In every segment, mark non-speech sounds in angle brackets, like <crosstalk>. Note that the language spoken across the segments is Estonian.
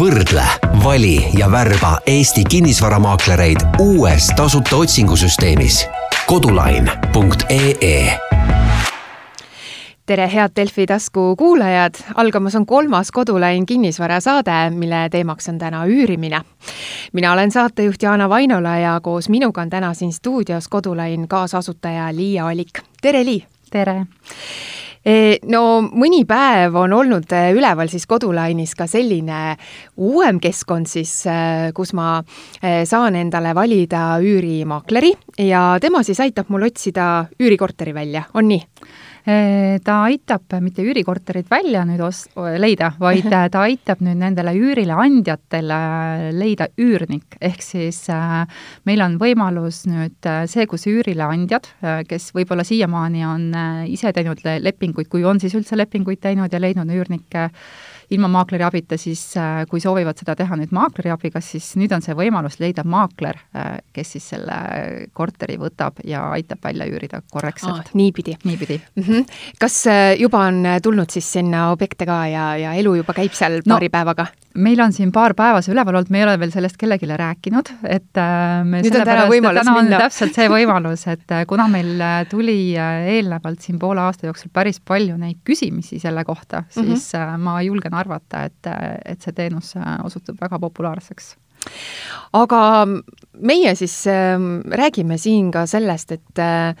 võrdle, vali ja värba Eesti kinnisvaramaaklereid uues tasuta otsingusüsteemis kodulain.ee tere, head Delfi tasku kuulajad, algamas on kolmas Kodulain kinnisvarasaade, mille teemaks on täna üürimine. mina olen saatejuht Jaana Vainola ja koos minuga on täna siin stuudios Kodulain kaasasutaja Liia Alik. tere, Lii! tere! No mõni päev on olnud e, üleval siis kodulainis ka selline uuem keskkond siis, e, kus ma saan endale valida üürimaakleri ja tema siis aitab mul otsida üürikorteri välja, on nii? Ta aitab mitte üürikorterit välja nüüd os-, leida, vaid <laughs> ta aitab nüüd nendele üürile andjatele leida üürnik, ehk siis äh, meil on võimalus nüüd äh, see, kus üürileandjad, äh, kes võib-olla siiamaani on ise teinud lepinguid, kui on siis üldse lepinguid teinud ja leidnud üürnikke, ilma maakleri abita, siis äh, kui soovivad seda teha nüüd maakleri abiga, siis nüüd on see võimalus leida maakler, äh, kes siis selle korteri võtab ja aitab välja üürida korrektselt. niipidi? niipidi mm. -hmm. kas äh, juba on tulnud siis sinna objekte ka ja, ja elu juba käib seal paari no, päevaga? Meil on siin paar päeva see üleval olnud, me ei ole veel sellest kellelegi rääkinud, et me nüüd on täna võimalus täna minna. <laughs> täpselt see võimalus, et kuna meil tuli eelnevalt siin poole aasta jooksul päris palju neid küsimisi selle kohta, siis mm -hmm. ma julgen arvata, et, et see teenus osutub väga populaarseks aga meie siis äh, räägime siin ka sellest, et äh,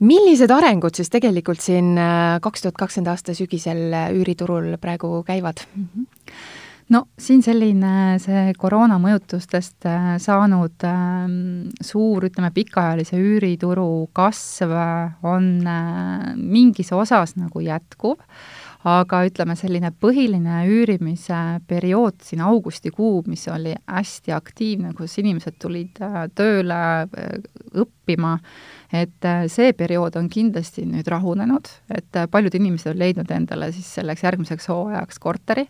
millised arengud siis tegelikult siin äh, kaks tuhat kakskümmend aasta sügisel üüriturul praegu käivad mm? -hmm no siin selline see koroona mõjutustest äh, saanud äh, suur, ütleme, pikaajalise üürituru kasv on äh, mingis osas nagu jätkuv aga ütleme, selline põhiline üürimise periood siin augustikuu, mis oli hästi aktiivne, kus inimesed tulid äh, tööle äh, õppima, et äh, see periood on kindlasti nüüd rahunenud, et paljud inimesed on leidnud endale siis selleks järgmiseks hooajaks korteri,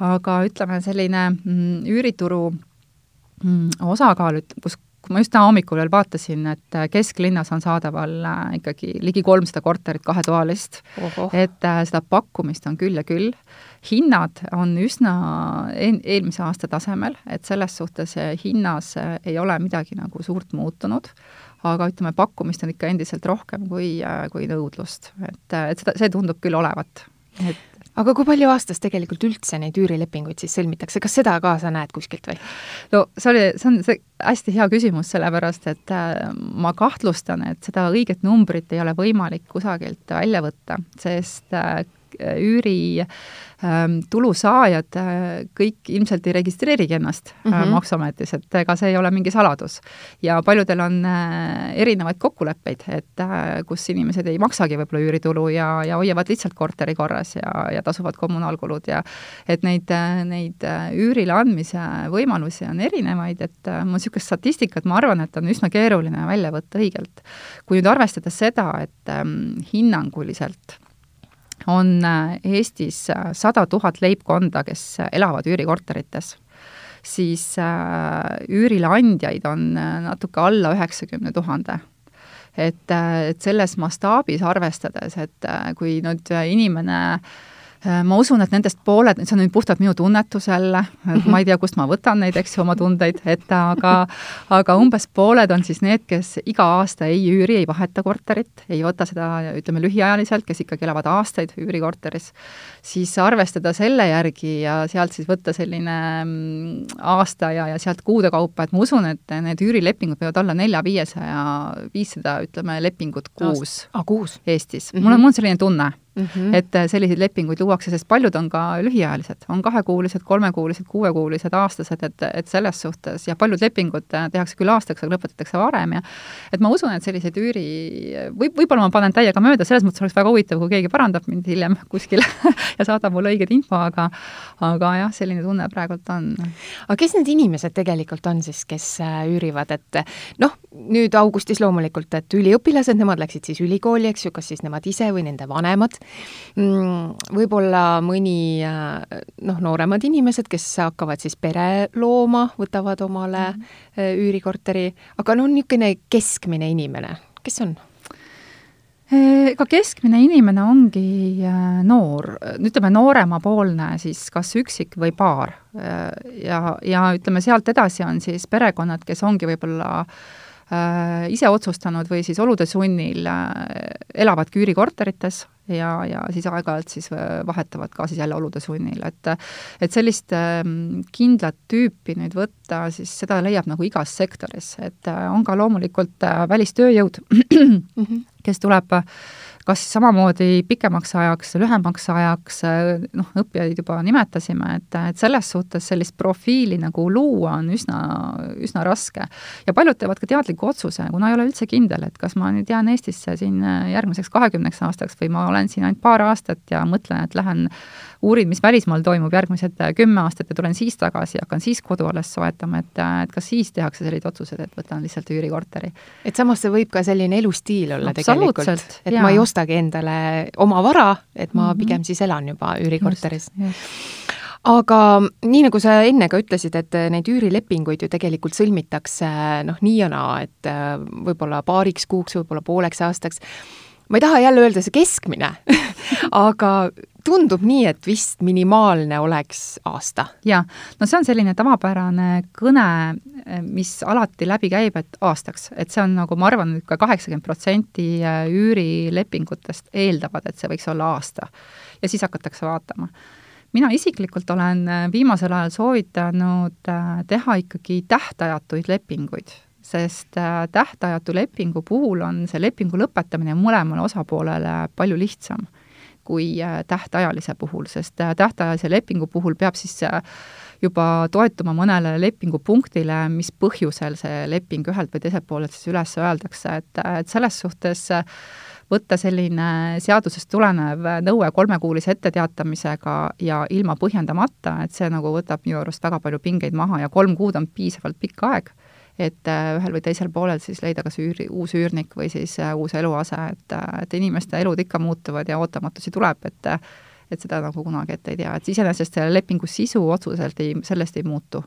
aga ütleme, selline mm, üürituru mm, osakaal, kus kui ma just täna hommikul veel vaatasin, et äh, kesklinnas on saadaval äh, ikkagi ligi kolmsada korterit kahetoalist, et äh, seda pakkumist on küll ja küll, hinnad on üsna eelmise aasta tasemel, et selles suhtes hinnas ei ole midagi nagu suurt muutunud, aga ütleme, pakkumist on ikka endiselt rohkem kui, kui nõudlust, et, et seda, see tundub küll olevat, et aga kui palju aastas tegelikult üldse neid üürilepinguid siis sõlmitakse, kas seda ka sa näed kuskilt või? no see oli, see on see hästi hea küsimus, sellepärast et äh, ma kahtlustan, et seda õiget numbrit ei ole võimalik kusagilt välja võtta, sest äh, üüri ähm, tulusaajad äh, kõik ilmselt ei registreerigi ennast mm -hmm. Maksuametis, et ega see ei ole mingi saladus. ja paljudel on äh, erinevaid kokkuleppeid, et äh, kus inimesed ei maksagi võib-olla üüritulu ja, ja hoiavad lihtsalt korteri korras ja, ja tasuvad kommunaalkulud ja et neid, neid üürile andmise võimalusi on erinevaid, et mul niisugust statistikat, ma arvan, et on üsna keeruline välja võtta õigelt. kui nüüd arvestada seda, et ähm, hinnanguliselt on äh, Eestis äh, sada tuhat leibkonda, kes elavad üürikorterites, siis äh, üürileandjaid on natuke alla üheksakümne tuhande. Et, et selles mastaabis arvestades, et kui nüüd inimene äh, Äh, ma usun, et nendest pooled, see on nüüd puhtalt minu tunnetus jälle, ma ei tea, kust ma võtan neid, eks ju, oma tundeid, et aga aga umbes pooled on siis need, kes iga aasta ei üüri, ei vaheta korterit, ei võta seda, ütleme, lühiajaliselt, kes ikkagi elavad aastaid üürikorteris, siis arvestada selle järgi ja sealt siis võtta selline mm, aasta ja, ja sealt kuude kaupa, et ma usun, et need üürilepingud võivad olla nelja-viiesaja, viissada, ütleme, lepingut kuus. aa, kuus? Eestis mm. -hmm. mul on, mul on selline tunne mm, -hmm. et äh, selliseid lepinguid luuakse, sest paljud on ka lühiajalised, on kahekuulised, kolmekuulised, kuuekuulised, aastased, et, et selles suhtes. Ja paljud lepingud äh, tehakse küll aastaks, aga lõpetatakse varem. Ja et ma usun, et selliseid üüri, võib, võib-olla ma panen täiega mööda, selles mõttes oleks väga huvitav, kui keegi parandab mind hiljem <laughs> kuskil <laughs> ja saadab mulle õiget info, aga aga jah, selline tunne praegult on. aga kes need inimesed tegelikult on siis, kes äh, üürivad, et noh, nüüd augustis loomulikult, et üliõpilased, nemad läksid siis ülikooli, eks ju, kas siis nemad ise või nende vanemad, võib-olla mõni äh, noh, nooremad inimesed, kes hakkavad siis pere looma, võtavad omale mm -hmm. üürikorteri, aga no niisugune keskmine inimene, kes on? ega keskmine inimene ongi äh, noor, ütleme nooremapoolne siis kas üksik või paar. ja, ja ütleme, sealt edasi on siis perekonnad, kes ongi võib-olla äh, ise otsustanud või siis olude sunnil äh, elavadki üürikorterites ja, ja siis aeg-ajalt siis vahetavad ka siis jälle olude sunnil, et et sellist ähm, kindlat tüüpi nüüd võtta, siis seda leiab nagu igas sektoris, et on ka loomulikult välistööjõud, mhm. kes tuleb kas samamoodi pikemaks ajaks, lühemaks ajaks, noh, õppijaid juba nimetasime, et, et selles suhtes sellist profiili nagu luua on üsna, üsna raske. ja paljud teevad ka teadliku otsuse, kuna ei ole üldse kindel, et kas ma nüüd jään Eestisse siin järgmiseks kahekümneks aastaks või ma olen siin ainult paar aastat ja mõtlen, et lähen uurin, mis välismaal toimub järgmised kümme aastat ja tulen siis tagasi ja hakkan siis kodu alles soetama, et, et kas siis tehakse sellised otsused, et võtan lihtsalt üürikorteri. et samas see võib ka selline elustiil olla tegelikult, et jaa. ma ei ostagi endale oma vara, et ma mm -hmm. pigem siis elan juba üürikorteris aga nii, nagu sa enne ka ütlesid, et neid üürilepinguid ju tegelikult sõlmitakse noh, nii ja naa, et äh, võib-olla paariks kuuks, võib-olla pooleks aastaks. ma ei taha jälle öelda see keskmine <laughs> aga tundub nii, et vist minimaalne oleks aasta. jaa, no see on selline tavapärane kõne, mis alati läbi käib, et aastaks, et see on nagu ma arvan, ka kaheksakümmend protsenti üürilepingutest eeldavad, et see võiks olla aasta. ja siis hakatakse vaatama. mina isiklikult olen viimasel ajal soovitanud äh, teha ikkagi tähtajatuid lepinguid sest äh, tähtajatu lepingu puhul on see lepingu lõpetamine mõlemale osapoolele palju lihtsam kui äh, tähtajalise puhul, sest äh, tähtajalise lepingu puhul peab siis äh, juba toetuma mõnele lepingupunktile, mis põhjusel see leping ühelt või teiselt poolelt siis üles öeldakse, et, et selles suhtes võtta selline seadusest tulenev nõue kolmekuulise etteteatamisega ja ilma põhjendamata, et see nagu võtab minu arust väga palju pingeid maha ja kolm kuud on piisavalt pikk aeg et äh, ühel või teisel poolel siis leida kas üüri, uus üürnik või siis äh, uus eluase, et, äh, et inimeste elud ikka muutuvad ja ootamatusi tuleb, et et seda nagu kunagi ette ei tea, et iseenesest selle lepingu sisu otseselt ei, sellest ei muutu.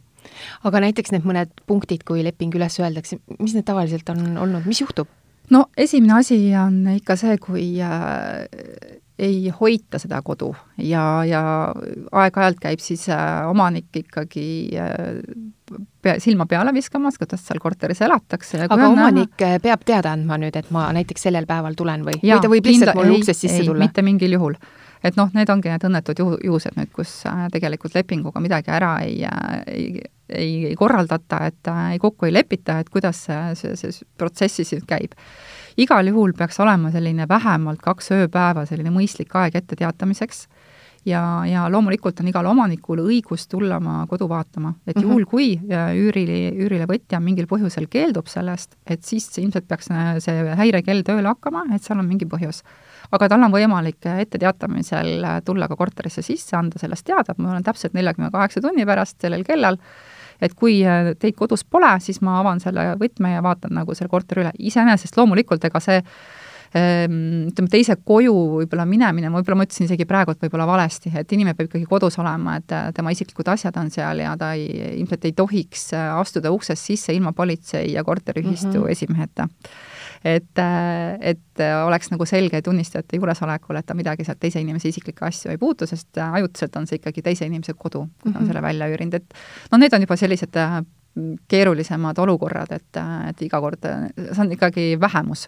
aga näiteks need mõned punktid, kui leping üles öeldakse, mis need tavaliselt on olnud, mis juhtub? no esimene asi on ikka see, kui äh, ei hoita seda kodu ja, ja aeg-ajalt käib siis äh, omanik ikkagi äh, pea, silma peale viskamas, kuidas seal korteris elatakse. aga omanik näha... peab teada andma nüüd, et ma näiteks sellel päeval tulen või, või ta võib lihtsalt mul uksest sisse ei, tulla? mitte mingil juhul. et noh, need ongi need õnnetud juhu, juhused nüüd, kus äh, tegelikult lepinguga midagi ära ei, ei, ei, ei korraldata, et ei kokku ei lepita, et kuidas see, see, see protsess siis käib igal juhul peaks olema selline vähemalt kaks ööpäeva selline mõistlik aeg etteteatamiseks ja, ja loomulikult on igal omanikul õigus tulla oma kodu vaatama, et mhm. juhul, kui üüri, üürilevõtja mingil põhjusel keeldub sellest, et siis ilmselt peaks see häirekell tööle hakkama, et seal on mingi põhjus. aga tal on võimalik etteteatamisel tulla ka korterisse sisse, anda sellest teada, et ma olen täpselt neljakümne kaheksa tunni pärast sellel kellal et kui äh, teid kodus pole, siis ma avan selle võtme ja vaatan nagu selle korteri üle. iseenesest loomulikult, ega see ütleme, teise koju võib-olla minemine, võib-olla ma ütlesin isegi praegu, et võib-olla valesti, et inimene peab ikkagi kodus olema, et äh, tema isiklikud asjad on seal ja ta ei, ilmselt ei tohiks äh, astuda uksest sisse ilma politsei ja korteriühistu mm -hmm. esimeheta et, et oleks nagu selge tunnistajate juuresolekul, et ta midagi sealt teise inimese isiklikke asju ei puutu, sest ajutiselt on see ikkagi teise inimese kodu, kus mm -hmm. on selle välja üürinud, et noh, need on juba sellised keerulisemad olukorrad, et, et iga kord, see on ikkagi vähemus,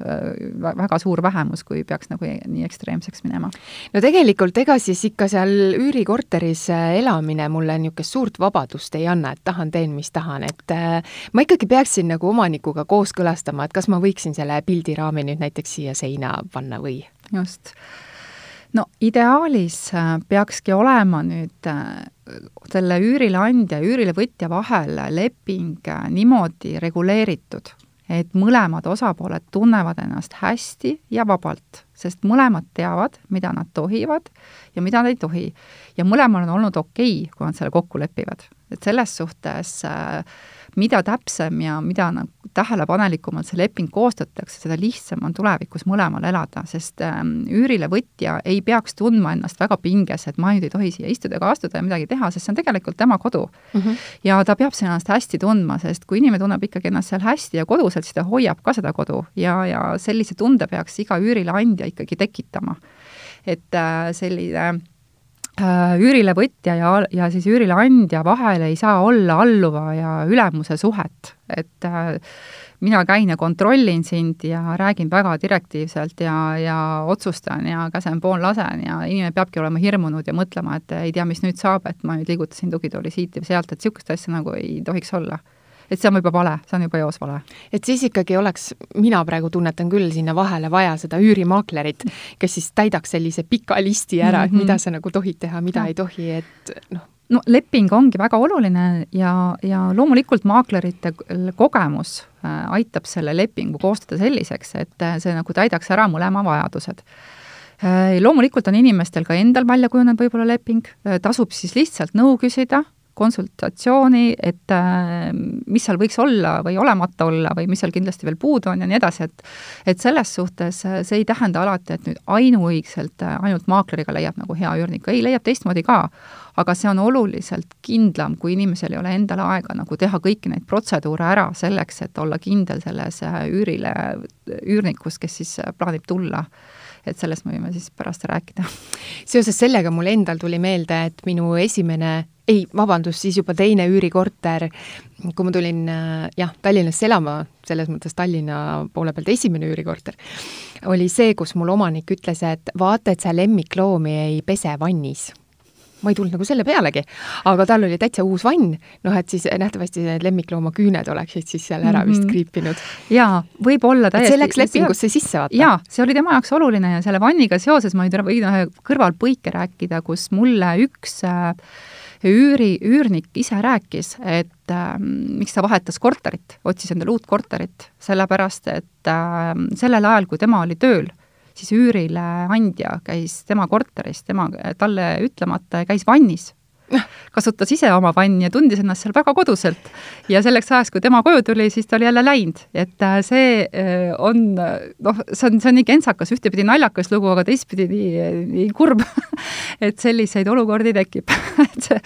väga suur vähemus, kui peaks nagu nii ekstreemseks minema. no tegelikult ega siis ikka seal üürikorteris elamine mulle niisugust suurt vabadust ei anna, et tahan, teen, mis tahan, et äh, ma ikkagi peaksin nagu omanikuga kooskõlastama, et kas ma võiksin selle pildiraami nüüd näiteks siia seina panna või? just no ideaalis äh, peakski olema nüüd äh, selle üürileandja ja üürilevõtja vahel leping äh, niimoodi reguleeritud, et mõlemad osapooled tunnevad ennast hästi ja vabalt, sest mõlemad teavad, mida nad tohivad ja mida nad ei tohi. ja mõlemal on olnud okei okay,, kui nad selle kokku lepivad. et selles suhtes mida täpsem ja mida tähelepanelikumalt see leping koostatakse, seda lihtsam on tulevikus mõlemal elada, sest ähm, üürilevõtja ei peaks tundma ennast väga pinges, et ma nüüd ei tohi siia istuda ega astuda ja midagi teha, sest see on tegelikult tema kodu mm. -hmm. ja ta peab ennast hästi tundma, sest kui inimene tunneb ikkagi ennast seal hästi ja koduselt, siis ta hoiab ka seda kodu ja, ja sellise tunde peaks iga üürileandja ikkagi tekitama. et äh, selline üürilevõtja ja, ja siis üürileandja vahel ei saa olla alluva ja ülemuse suhet, et äh, mina käin ja kontrollin sind ja räägin väga direktiivselt ja, ja otsustan ja käsen pool lasen ja inimene peabki olema hirmunud ja mõtlema, et ei tea, mis nüüd saab, et ma nüüd liigutasin tugitooli siit ja sealt, et niisugust asja nagu ei tohiks olla et see on juba vale, see on juba eos vale. et siis ikkagi oleks, mina praegu tunnetan küll sinna vahele vaja seda üürimaaklerit, kes siis täidaks sellise pika listi ära mm, -hmm. et mida sa nagu tohid teha, mida ja. ei tohi, et noh. no leping ongi väga oluline ja, ja loomulikult maaklerite kogemus äh, aitab selle lepingu koostada selliseks, et äh, see nagu täidaks ära mõlema vajadused äh, loomulikult on inimestel ka endal välja kujunenud võib-olla leping, tasub siis lihtsalt nõu küsida konsultatsiooni, et äh, mis seal võiks olla või olemata olla või mis seal kindlasti veel puudu on ja nii edasi, et et selles suhtes äh, see ei tähenda alati, et nüüd ainuõigselt äh, ainult maakleriga leiab nagu hea üürnik, ei, leiab teistmoodi ka, aga see on oluliselt kindlam, kui inimesel ei ole endal aega nagu teha kõiki neid protseduure ära selleks, et olla kindel selles üürile, üürnikus, kes siis plaanib tulla et sellest me võime siis pärast rääkida. <laughs> seoses sellega mul endal tuli meelde, et minu esimene ei, vabandust, siis juba teine üürikorter, kui ma tulin äh, jah, Tallinnasse elama, selles mõttes Tallinna poole pealt esimene üürikorter, oli see, kus mul omanik ütles, et vaata, et sa lemmikloomi ei pese vannis ma ei tulnud nagu selle pealegi, aga tal oli täitsa uus vann, noh et siis nähtavasti need lemmiklooma küüned oleksid siis seal ära vist mhm. kriipinud. jaa, võib-olla täiesti. see läks lepingusse sisse, vaata. jaa, see oli tema jaoks oluline ja selle vanniga seoses ma võin ühe kõrvalpõike rääkida, kus mulle üks äh, üüri, üürnik ise rääkis, et äh, miks ta vahetas korterit, otsis endale uut korterit, sellepärast et äh, sellel ajal, kui tema oli tööl, siis üürileandja käis tema korteris, tema, talle ütlemata, käis vannis kasutas ise oma vanni ja tundis ennast seal väga koduselt. ja selleks ajaks, kui tema koju tuli, siis ta oli jälle läinud, et äh, see äh, on noh, see on, see on nii kentsakas, ühtepidi naljakas lugu, aga teistpidi nii, nii kurb <laughs> et selliseid olukordi tekib <laughs> et see,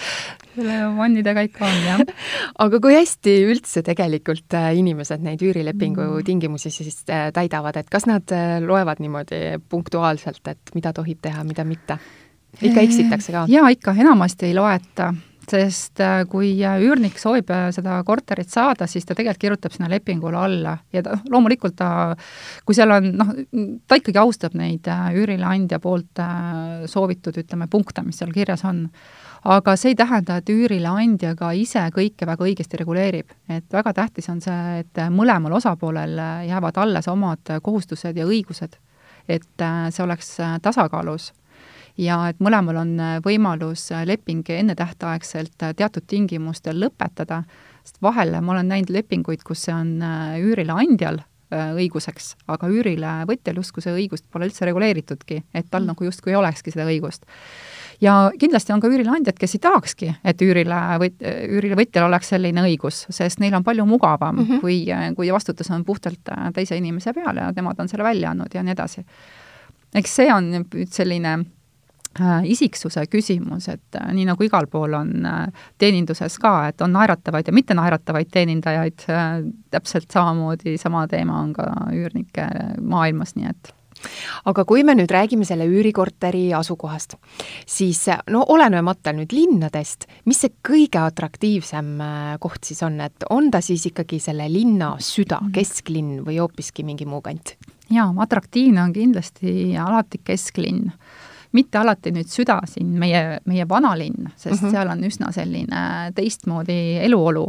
selle vannidega ikka on, jah. <laughs> aga kui hästi üldse tegelikult äh, inimesed neid üürilepingu mm. tingimusi siis täidavad, et kas nad loevad niimoodi punktuaalselt, et mida tohib teha, mida mitte? Ikka eksitakse ka? jaa, ikka, enamasti ei loeta, sest äh, kui äh, üürnik soovib äh, seda korterit saada, siis ta tegelikult kirjutab sinna lepingule alla ja ta, loomulikult ta, kui seal on noh, ta ikkagi austab neid üürileandja poolt soovitud, ütleme, punkte, mis seal kirjas on aga see ei tähenda, et üürileandja ka ise kõike väga õigesti reguleerib. et väga tähtis on see, et mõlemal osapoolel jäävad alles omad kohustused ja õigused. et see oleks tasakaalus ja et mõlemal on äh, võimalus äh, leping ennetähtaegselt äh, teatud tingimustel lõpetada, sest vahel ma olen näinud lepinguid, kus see on üürileandjal õiguseks, aga üürilevõtjal justkui see õigust pole üldse reguleeritudki, et tal mm. nagu justkui ei olekski seda õigust ja kindlasti on ka üürileandjad, kes ei tahakski, et üürile või üürilevõtjal oleks selline õigus, sest neil on palju mugavam mm, -hmm. kui, kui vastutus on puhtalt teise inimese peal ja nemad on selle välja andnud ja nii edasi. eks see on nüüd selline isiksuse küsimus, et äh, nii nagu igal pool on äh, teeninduses ka, et on naeratavaid ja mittenaeratavaid teenindajaid, täpselt samamoodi, sama teema on ka üürnike maailmas, nii et aga kui me nüüd räägime selle üürikorteri asukohast, siis no olenemata nüüd linnadest, mis see kõige atraktiivsem koht siis on, et on ta siis ikkagi selle linna süda, mhm. kesklinn või hoopiski mingi muu kant? jaa, atraktiivne on kindlasti alati kesklinn mitte alati nüüd süda siin, meie, meie vanalinn, sest mm -hmm. seal on üsna selline teistmoodi eluolu,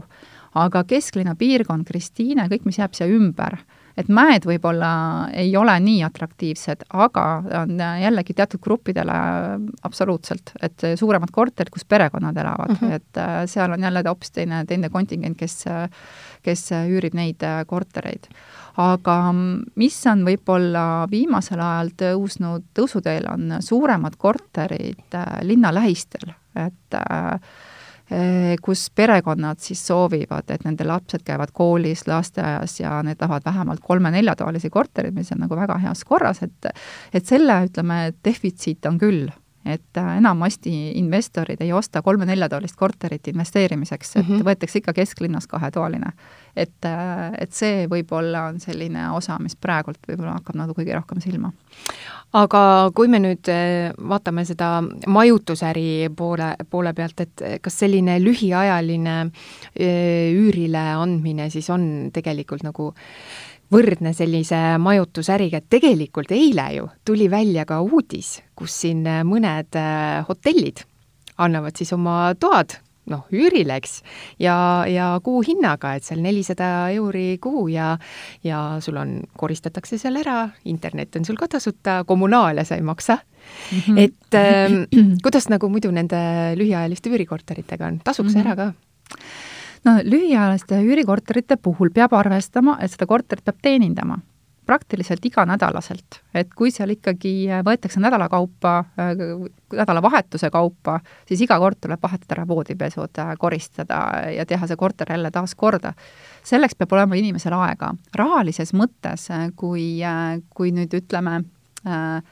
aga kesklinna piirkond, Kristiine, kõik, mis jääb siia ümber, et mäed võib-olla ei ole nii atraktiivsed, aga on jällegi teatud gruppidele absoluutselt, et suuremad korterid, kus perekonnad elavad mm, -hmm. et äh, seal on jälle hoopis teine, teine kontingent, kes, kes üürib neid äh, kortereid aga mis on võib-olla viimasel ajal tõusnud, tõusuteel on suuremad korterid äh, linna lähistel, et äh, kus perekonnad siis soovivad, et nende lapsed käivad koolis, lasteaias ja need tahavad vähemalt kolme-neljatoalisi korterid, mis on nagu väga heas korras, et et selle, ütleme, defitsiit on küll et äh, enamasti investorid ei osta kolme-neljatoalist korterit investeerimiseks, et mm -hmm. võetakse ikka kesklinnas kahetoaline. et, äh, et see võib-olla on selline osa, mis praegult võib-olla hakkab nagu kõige rohkem silma. aga kui me nüüd äh, vaatame seda majutusäri poole, poole pealt, et kas selline lühiajaline üürile andmine siis on tegelikult nagu võrdne sellise majutusäriga, et tegelikult eile ju tuli välja ka uudis, kus siin mõned äh, hotellid annavad siis oma toad noh, üürile, eks, ja, ja kuuhinnaga, et seal nelisada euri kuu ja ja sul on, koristatakse seal ära, internet on sul ka tasuta, kommunaale sa ei maksa mm. -hmm. et äh, kuidas nagu muidu nende lühiajaliste üürikorteritega on, tasuks mm -hmm. ära ka? No lühiajaliste üürikorterite puhul peab arvestama, et seda korterit peab teenindama praktiliselt iganädalaselt, et kui seal ikkagi võetakse nädala kaupa, nädalavahetuse kaupa, siis iga kord tuleb vahetada ära voodipesud, koristada ja teha see korter jälle taas korda. selleks peab olema inimesel aega. rahalises mõttes, kui, kui nüüd ütleme äh,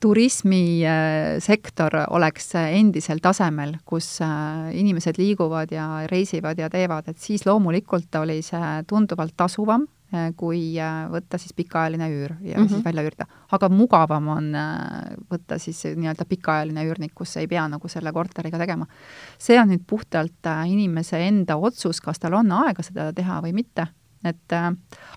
turismisektor oleks endisel tasemel, kus äh, inimesed liiguvad ja reisivad ja teevad, et siis loomulikult oli see tunduvalt tasuvam, äh, kui äh, võtta siis pikaajaline üür ja mm -hmm. siis välja üürida. aga mugavam on võtta siis nii-öelda pikaajaline üürnik, kus ei pea nagu selle korteriga tegema. see on nüüd puhtalt inimese enda otsus, kas tal on aega seda teha või mitte et äh,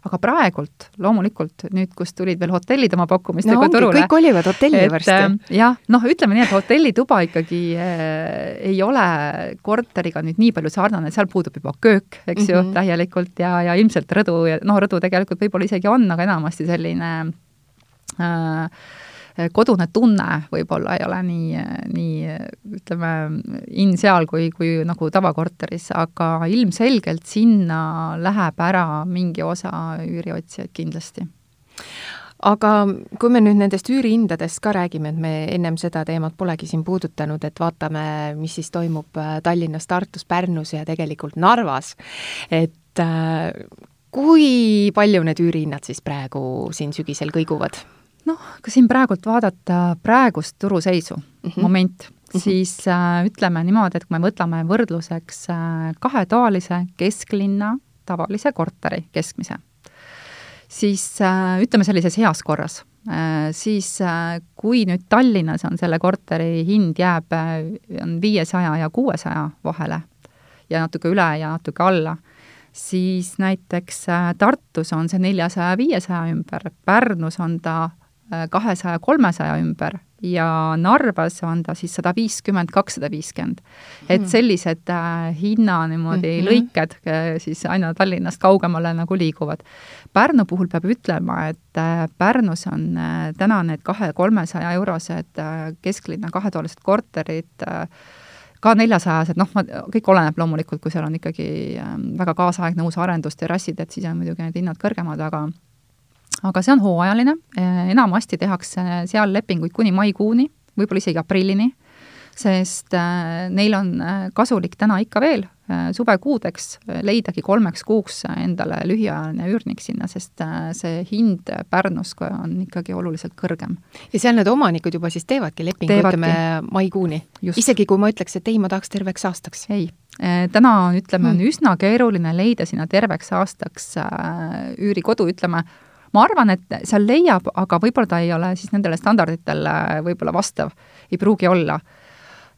aga praegult loomulikult nüüd, kus tulid veel hotellid oma pakkumistega no, turule. kõik kolivad hotelli varsti äh,. jah, noh, ütleme nii, et hotellituba ikkagi äh, ei ole korteriga nüüd nii palju sarnane, seal puudub juba köök, eks mm -hmm. ju, mhm. täielikult ja, ja ilmselt rõdu ja noh, rõdu tegelikult võib-olla isegi on, aga enamasti selline äh, kodune tunne võib-olla ei ole nii, nii ütleme, in seal kui, kui nagu tavakorteris, aga ilmselgelt sinna läheb ära mingi osa üüriotsijaid kindlasti aga kui me nüüd nendest üürihindadest ka räägime, et me ennem seda teemat polegi siin puudutanud, et vaatame, mis siis toimub äh, Tallinnas, Tartus, Pärnus ja tegelikult Narvas, et äh, kui palju need üürihinnad siis praegu siin sügisel kõiguvad? Noh, kui siin praegult vaadata praegust turuseisu mm, -hmm. moment mm, -hmm. siis äh, ütleme niimoodi, et kui me võtame võrdluseks äh, kahetoalise kesklinna tavalise korteri keskmise, siis äh, ütleme sellises heas korras äh,, siis äh, kui nüüd Tallinnas on selle korteri hind jääb, äh, on viiesaja ja kuuesaja vahele ja natuke üle ja natuke alla, siis näiteks äh, Tartus on see neljasaja, viiesaja ümber, Pärnus on ta kahesaja, kolmesaja ümber ja Narvas on ta siis sada viiskümmend, kakssada viiskümmend. et hmm. sellised äh, hinna niimoodi mm -hmm. lõiked äh, siis aina Tallinnast kaugemale nagu liiguvad. Pärnu puhul peab ütlema, et äh, Pärnus on äh, täna need kahe-kolmesaja eurosed äh, kesklinna kahetoalised korterid äh, ka neljasajased, noh, ma, kõik oleneb loomulikult, kui seal on ikkagi äh, väga kaasaegne uus arendus, terrassid, et siis on muidugi need hinnad kõrgemad, aga aga see on hooajaline, eh, enamasti tehakse seal lepinguid kuni maikuuni, võib-olla isegi aprillini, sest eh, neil on eh, kasulik täna ikka veel suvekuudeks leidagi kolmeks kuuks endale lühiajaline üürnik sinna, sest see hind Pärnus on ikkagi oluliselt kõrgem. ja seal need omanikud juba siis teevadki lepingu, ütleme maikuuni? isegi kui ma ütleks, et ei, ma tahaks terveks aastaks? ei, täna on, ütleme, on hmm. üsna keeruline leida sinna terveks aastaks üürikodu, ütleme, ma arvan, et seal leiab, aga võib-olla ta ei ole siis nendele standarditele võib-olla vastav, ei pruugi olla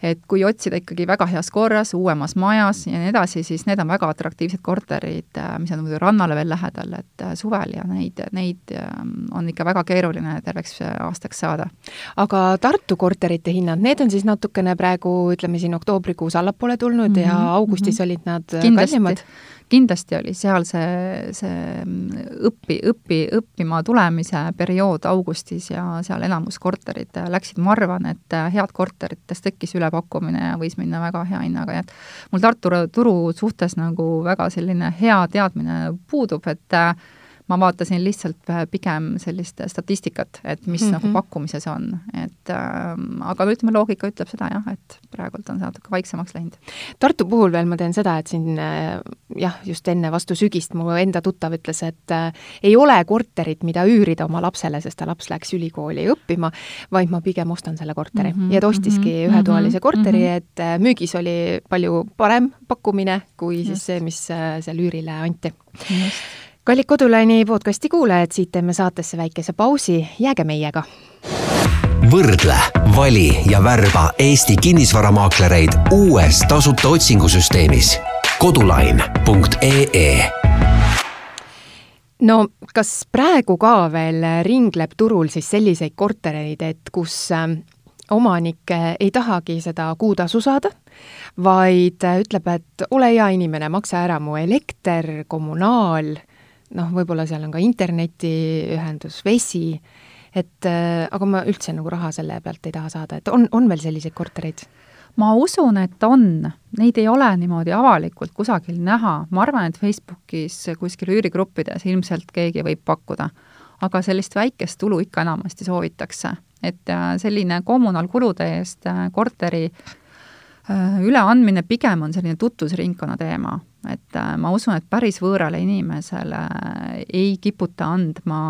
et kui otsida ikkagi väga heas korras, uuemas majas ja nii edasi, siis need on väga atraktiivsed korterid, mis on muidu rannale veel lähedal, et suvel ja neid, neid ähm, on ikka väga keeruline terveks aastaks saada. aga Tartu korterite hinnad, need on siis natukene praegu, ütleme siin oktoobrikuus allapoole tulnud mm -hmm, ja augustis mm -hmm. olid nad kallimad? Kindlasti oli seal see, see õpi, õpi, õppima tulemise periood augustis ja seal enamus korterid läksid, ma arvan, et head korterites tekkis ülepakkumine ja võis minna väga hea hinnaga, nii et mul Tartu turu suhtes nagu väga selline hea teadmine puudub, et ma vaatasin lihtsalt äh, pigem sellist statistikat, et mis mm -hmm. nagu pakkumises on, et äh, aga ütleme, loogika ütleb seda jah, et praegult on see natuke vaiksemaks läinud. Tartu puhul veel ma teen seda, et siin äh, jah, just enne vastu sügist mu enda tuttav ütles, et äh, ei ole korterit, mida üürida oma lapsele, sest ta laps läks ülikooli õppima, vaid ma pigem ostan selle korteri mm. -hmm. ja ta ostiski mm -hmm. ühetoalise korteri mm, -hmm. et äh, müügis oli palju parem pakkumine kui just. siis see, mis äh, seal üürile anti. Kallid Kodulaini podcasti kuulajad, siit teeme saatesse väikese pausi, jääge meiega. Võrdle, vali ja värba Eesti kinnisvaramaaklereid uues tasuta otsingusüsteemis. kodulain.ee no kas praegu ka veel ringleb turul siis selliseid kortereid, et kus ähm, omanik ei tahagi seda kuutasu saada, vaid ütleb, et ole hea inimene, maksa ära mu elekter, kommunaal, noh, võib-olla seal on ka internetiühendus, vesi, et äh, aga ma üldse nagu raha selle pealt ei taha saada, et on, on veel selliseid kortereid? ma usun, et on, neid ei ole niimoodi avalikult kusagil näha, ma arvan, et Facebookis kuskil üürigruppides ilmselt keegi võib pakkuda. aga sellist väikest tulu ikka enamasti soovitakse, et äh, selline kommunaalkulude eest äh, korteri üleandmine pigem on selline tutvusringkonna teema, et ma usun, et päris võõrale inimesele ei kiputa andma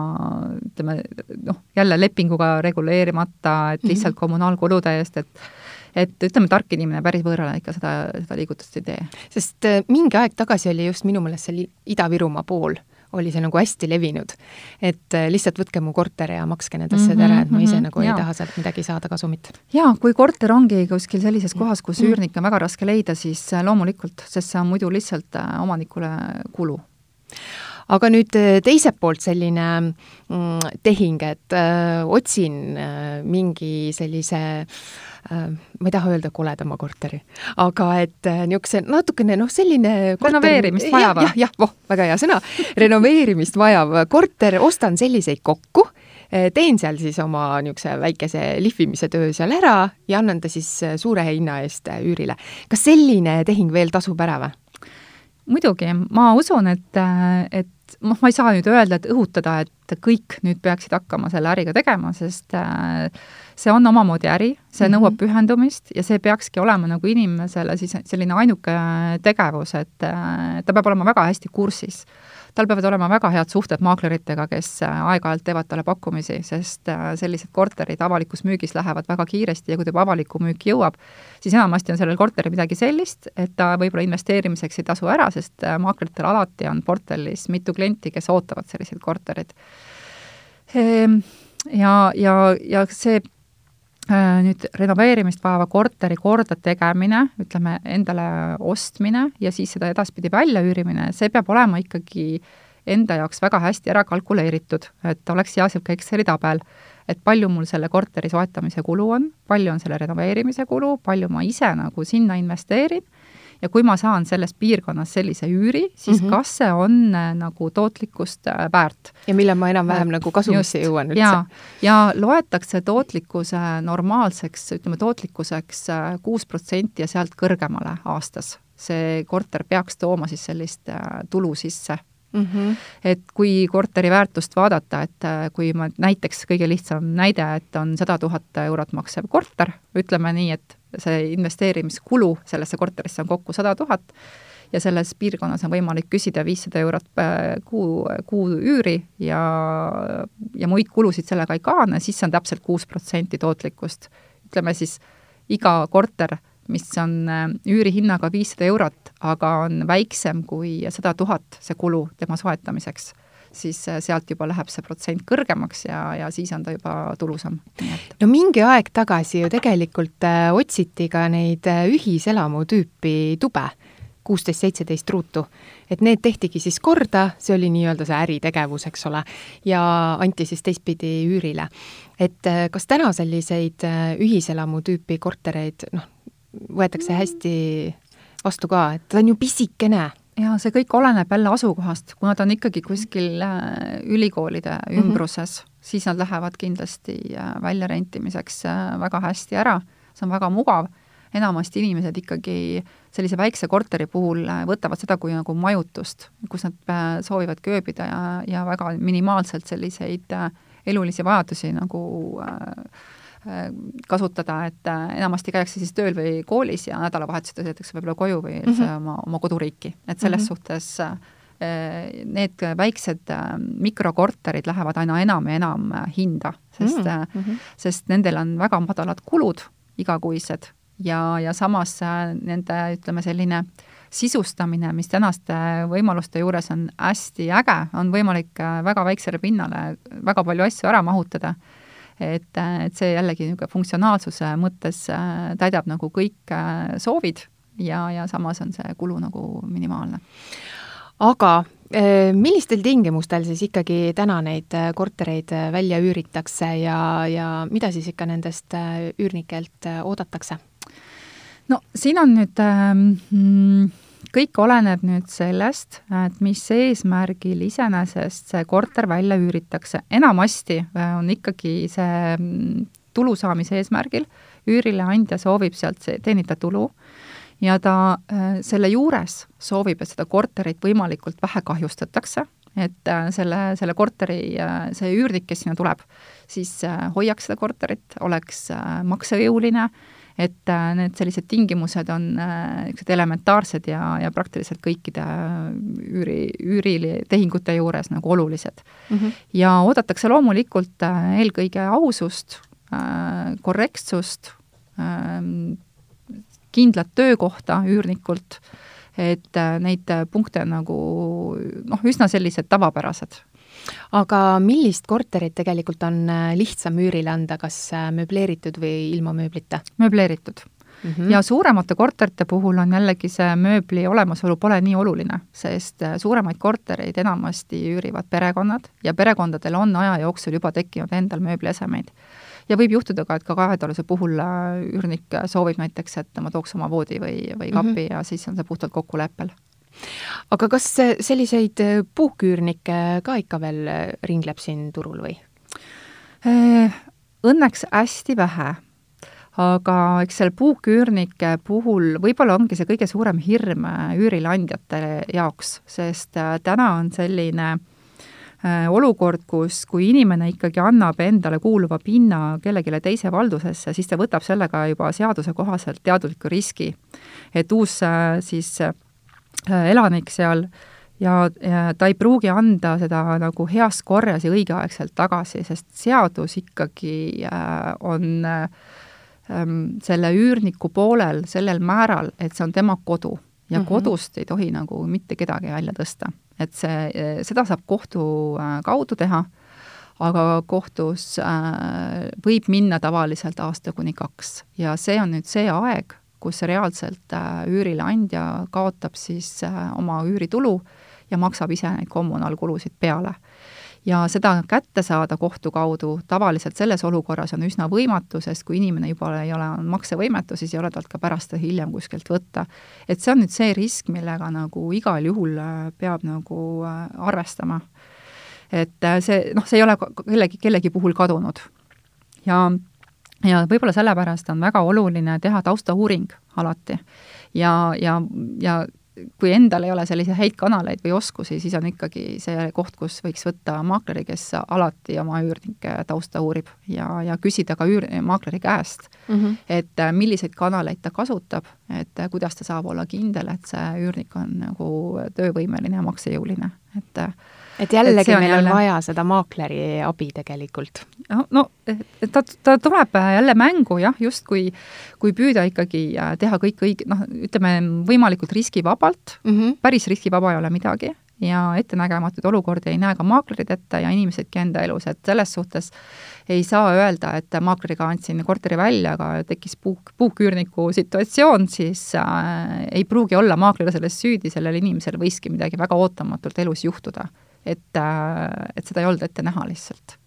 ütleme noh, jälle lepinguga reguleerimata, et lihtsalt mhm. kommunaalkulude eest, et et ütleme, tark inimene päris võõrale ikka seda, seda liigutust ei tee. sest äh, mingi aeg tagasi oli just minu meelest seal Ida-Virumaa pool oli see nagu hästi levinud. et äh, lihtsalt võtke mu korter ja makske need asjad ära, et ma ise mhm, nagu ja. ei taha sealt midagi saada kasumit. jaa, kui korter ongi kuskil sellises kohas, kus mm. üürnikke on väga raske leida, siis äh, loomulikult, sest see on muidu lihtsalt omanikule kulu aga nüüd teiselt poolt selline mm, tehing, et öö, otsin öö, mingi sellise öö, Äh, ma ei taha öelda koledama korteri, aga et äh, niisuguse natukene noh, selline renoveerimist vajav. jah, jah, voh, väga hea sõna, renoveerimist vajav korter, ostan selliseid kokku, äh, teen seal siis oma niisuguse väikese lihvimise töö seal ära ja annan ta siis suure hinna eest üürile. kas selline tehing veel tasub ära või? muidugi, ma usun, et, et noh, ma ei saa nüüd öelda, et õhutada, et kõik nüüd peaksid hakkama selle äriga tegema, sest äh, see on omamoodi äri, see nõuab mm -hmm. pühendumist ja see peakski olema nagu inimesele siis selline ainuke tegevus, et ta peab olema väga hästi kursis. tal peavad olema väga head suhted maakleritega, kes aeg-ajalt teevad talle pakkumisi, sest sellised korterid avalikus müügis lähevad väga kiiresti ja kui ta juba avalikku müüki jõuab, siis enamasti on sellel korteril midagi sellist, et ta võib-olla investeerimiseks ei tasu ära, sest maakleritel alati on portfellis mitu klienti, kes ootavad selliseid korterid ehm, ja, ja, ja see Äh, nüüd renoveerimist vajava korteri kordategemine, ütleme endale ostmine ja siis seda edaspidi väljaüürimine, see peab olema ikkagi enda jaoks väga hästi ära kalkuleeritud, et oleks hea niisugune Exceli tabel, et palju mul selle korteri soetamise kulu on, palju on selle renoveerimise kulu, palju ma ise nagu sinna investeerin ja kui ma saan selles piirkonnas sellise üüri, siis mm -hmm. kas see on äh, nagu tootlikkust äh, väärt. ja millal ma enam-vähem nagu kasumisse jõuan üldse. ja, ja loetakse tootlikkuse normaalseks, ütleme tootlikkuseks äh, kuus protsenti ja sealt kõrgemale aastas. see korter peaks tooma siis sellist tulu sisse Mm -hmm. et kui korteri väärtust vaadata, et kui ma näiteks, kõige lihtsam näide, et on sada tuhat eurot maksev korter, ütleme nii, et see investeerimiskulu sellesse korterisse on kokku sada tuhat ja selles piirkonnas on võimalik küsida viissada eurot äh, kuu, kuu üüri ja, ja muid kulusid sellega ei kaane, siis see on täpselt kuus protsenti tootlikkust. ütleme siis iga korter, mis on äh, üürihinnaga viissada eurot, aga on väiksem kui sada tuhat, see kulu tema soetamiseks siis äh, sealt juba läheb see protsent kõrgemaks ja, ja siis on ta juba tulusam. no mingi aeg tagasi ju tegelikult äh, otsiti ka neid äh, ühiselamu tüüpi tube, kuusteist, seitseteist ruutu. et need tehtigi siis korda, see oli nii-öelda see äritegevus, eks ole, ja anti siis teistpidi üürile. et kas täna selliseid ühiselamu tüüpi kortereid, noh, võetakse hästi vastu ka, et ta on ju pisikene ja see kõik oleneb jälle asukohast, kuna ta on ikkagi kuskil äh, ülikoolide mhm. ümbruses mm, -hmm. siis nad lähevad kindlasti äh, väljarentimiseks äh, väga hästi ära, see on väga mugav, enamasti inimesed ikkagi sellise väikse korteri puhul võtavad seda kui nagu majutust, kus nad soovivad kööbida ja, ja väga minimaalselt selliseid elulisi vajadusi nagu kasutada, et enamasti käiakse siis tööl või koolis ja nädalavahetusel sõidetakse võib-olla koju või üldse mm -hmm. oma, oma koduriiki, et selles mm -hmm. suhtes Äh, need väiksed äh, mikrokorterid lähevad aina enam ja enam äh, hinda, sest mm, -hmm. sest nendel on väga madalad kulud igakuised ja, ja samas nende, ütleme, selline sisustamine, mis tänaste võimaluste juures on hästi äge, on võimalik väga väiksele pinnale väga palju asju ära mahutada. Et, et see jällegi niisugune funktsionaalsuse mõttes täidab nagu kõik soovid ja, ja samas on see kulu nagu minimaalne aga eh, millistel tingimustel siis ikkagi täna neid kortereid välja üüritakse ja, ja mida siis ikka nendest üürnikelt oodatakse? no siin on nüüd ähm, kõik oleneb nüüd sellest, et mis eesmärgil iseenesest see korter välja üüritakse. enamasti on ikkagi see mm, tulu saamise eesmärgil, üürileandja soovib sealt teenida tulu ja ta äh, selle juures soovib, et seda korterit võimalikult vähe kahjustatakse, et äh, selle, selle korteri, äh, see üürnik, kes sinna tuleb, siis hoiaks seda korterit, oleks maksejõuline, et need sellised tingimused on niisugused elementaarsed ja, ja praktiliselt kõikide üüri, üüritehingute juures nagu olulised mm. -hmm. ja oodatakse loomulikult eelkõige ausust, korrektsust, ähm, kindlat töökohta üürnikult, et äh, neid äh, punkte nagu noh, üsna sellised tavapärased aga millist korterit tegelikult on äh, lihtsam üürile anda, kas mööbleeritud või ilma mööblita? mööbleeritud mm. -hmm. ja suuremate korterite puhul on jällegi see mööbli olemasolu pole nii oluline, sest suuremaid kortereid enamasti üürivad perekonnad ja perekondadel on aja jooksul juba tekkinud endal mööbliesemeid ja võib juhtuda ka, et ka kahetaluse puhul äh, üürnik soovib näiteks, et ma tooks oma voodi või, või kapi mm -hmm. ja siis on see puhtalt kokkuleppel aga kas selliseid äh, puhküürnikke ka ikka veel äh, ringleb siin turul või? Õnneks hästi vähe, aga eks seal puuküürnike puhul võib-olla ongi see kõige suurem hirm üürileandjate jaoks, sest täna on selline äh, Äh, olukord, kus, kui inimene ikkagi annab endale kuuluva pinna kellelegi teise valdusesse, siis ta võtab sellega juba seaduse kohaselt teadliku riski. et uus äh, siis äh, elanik seal ja, ja ta ei pruugi anda seda nagu heas korras ja õigeaegselt tagasi, sest seadus ikkagi on ähm, selle üürniku poolel sellel määral, et see on tema kodu ja mm -hmm. kodust ei tohi nagu mitte kedagi välja tõsta et see, seda saab kohtu äh, kaudu teha, aga kohtus äh, võib minna tavaliselt aasta kuni kaks ja see on nüüd see aeg, kus reaalselt äh, üürileandja kaotab siis oma üüritulu ja maksab ise neid kommunaalkulusid peale ja seda kätte saada kohtu kaudu tavaliselt selles olukorras on üsna võimatu, sest kui inimene juba ei ole maksevõimetu, siis ei ole talt ka pärast hiljem kuskilt võtta. et see on nüüd see risk, millega nagu igal juhul äh, peab nagu äh, arvestama. et äh, see, noh, see ei ole kellegi, kellegi puhul kadunud. ja ja võib-olla sellepärast on väga oluline teha taustauuring alati. ja, ja, ja kui endal ei ole selliseid häid kanaleid või oskusi, siis on ikkagi see koht, kus võiks võtta maakleri, kes alati oma üürnike tausta uurib ja, ja küsida ka üür-, maakleri käest mm, -hmm. et äh, milliseid kanaleid ta kasutab, et äh, kuidas ta saab olla kindel, et see üürnik on nagu töövõimeline ja maksejõuline, et äh, et jällegi et meil on jälle... vaja seda maakleri abi tegelikult. no, no ta, ta tuleb jälle mängu jah, just kui, kui püüda ikkagi äh, teha kõik õige, noh, ütleme võimalikult riskivabalt mm, -hmm. päris riskivaba ei ole midagi ja ettenägematuid olukordi ei näe ka maaklerid ette ja inimesedki enda elus, et selles suhtes ei saa öelda, et maakleriga andsin korteri välja, aga tekkis puuk, puuküürniku situatsioon, siis äh, ei pruugi olla maakler selles süüdi, sellel inimesel võiski midagi väga ootamatult elus juhtuda et, äh, et seda ei olnud ette näha lihtsalt.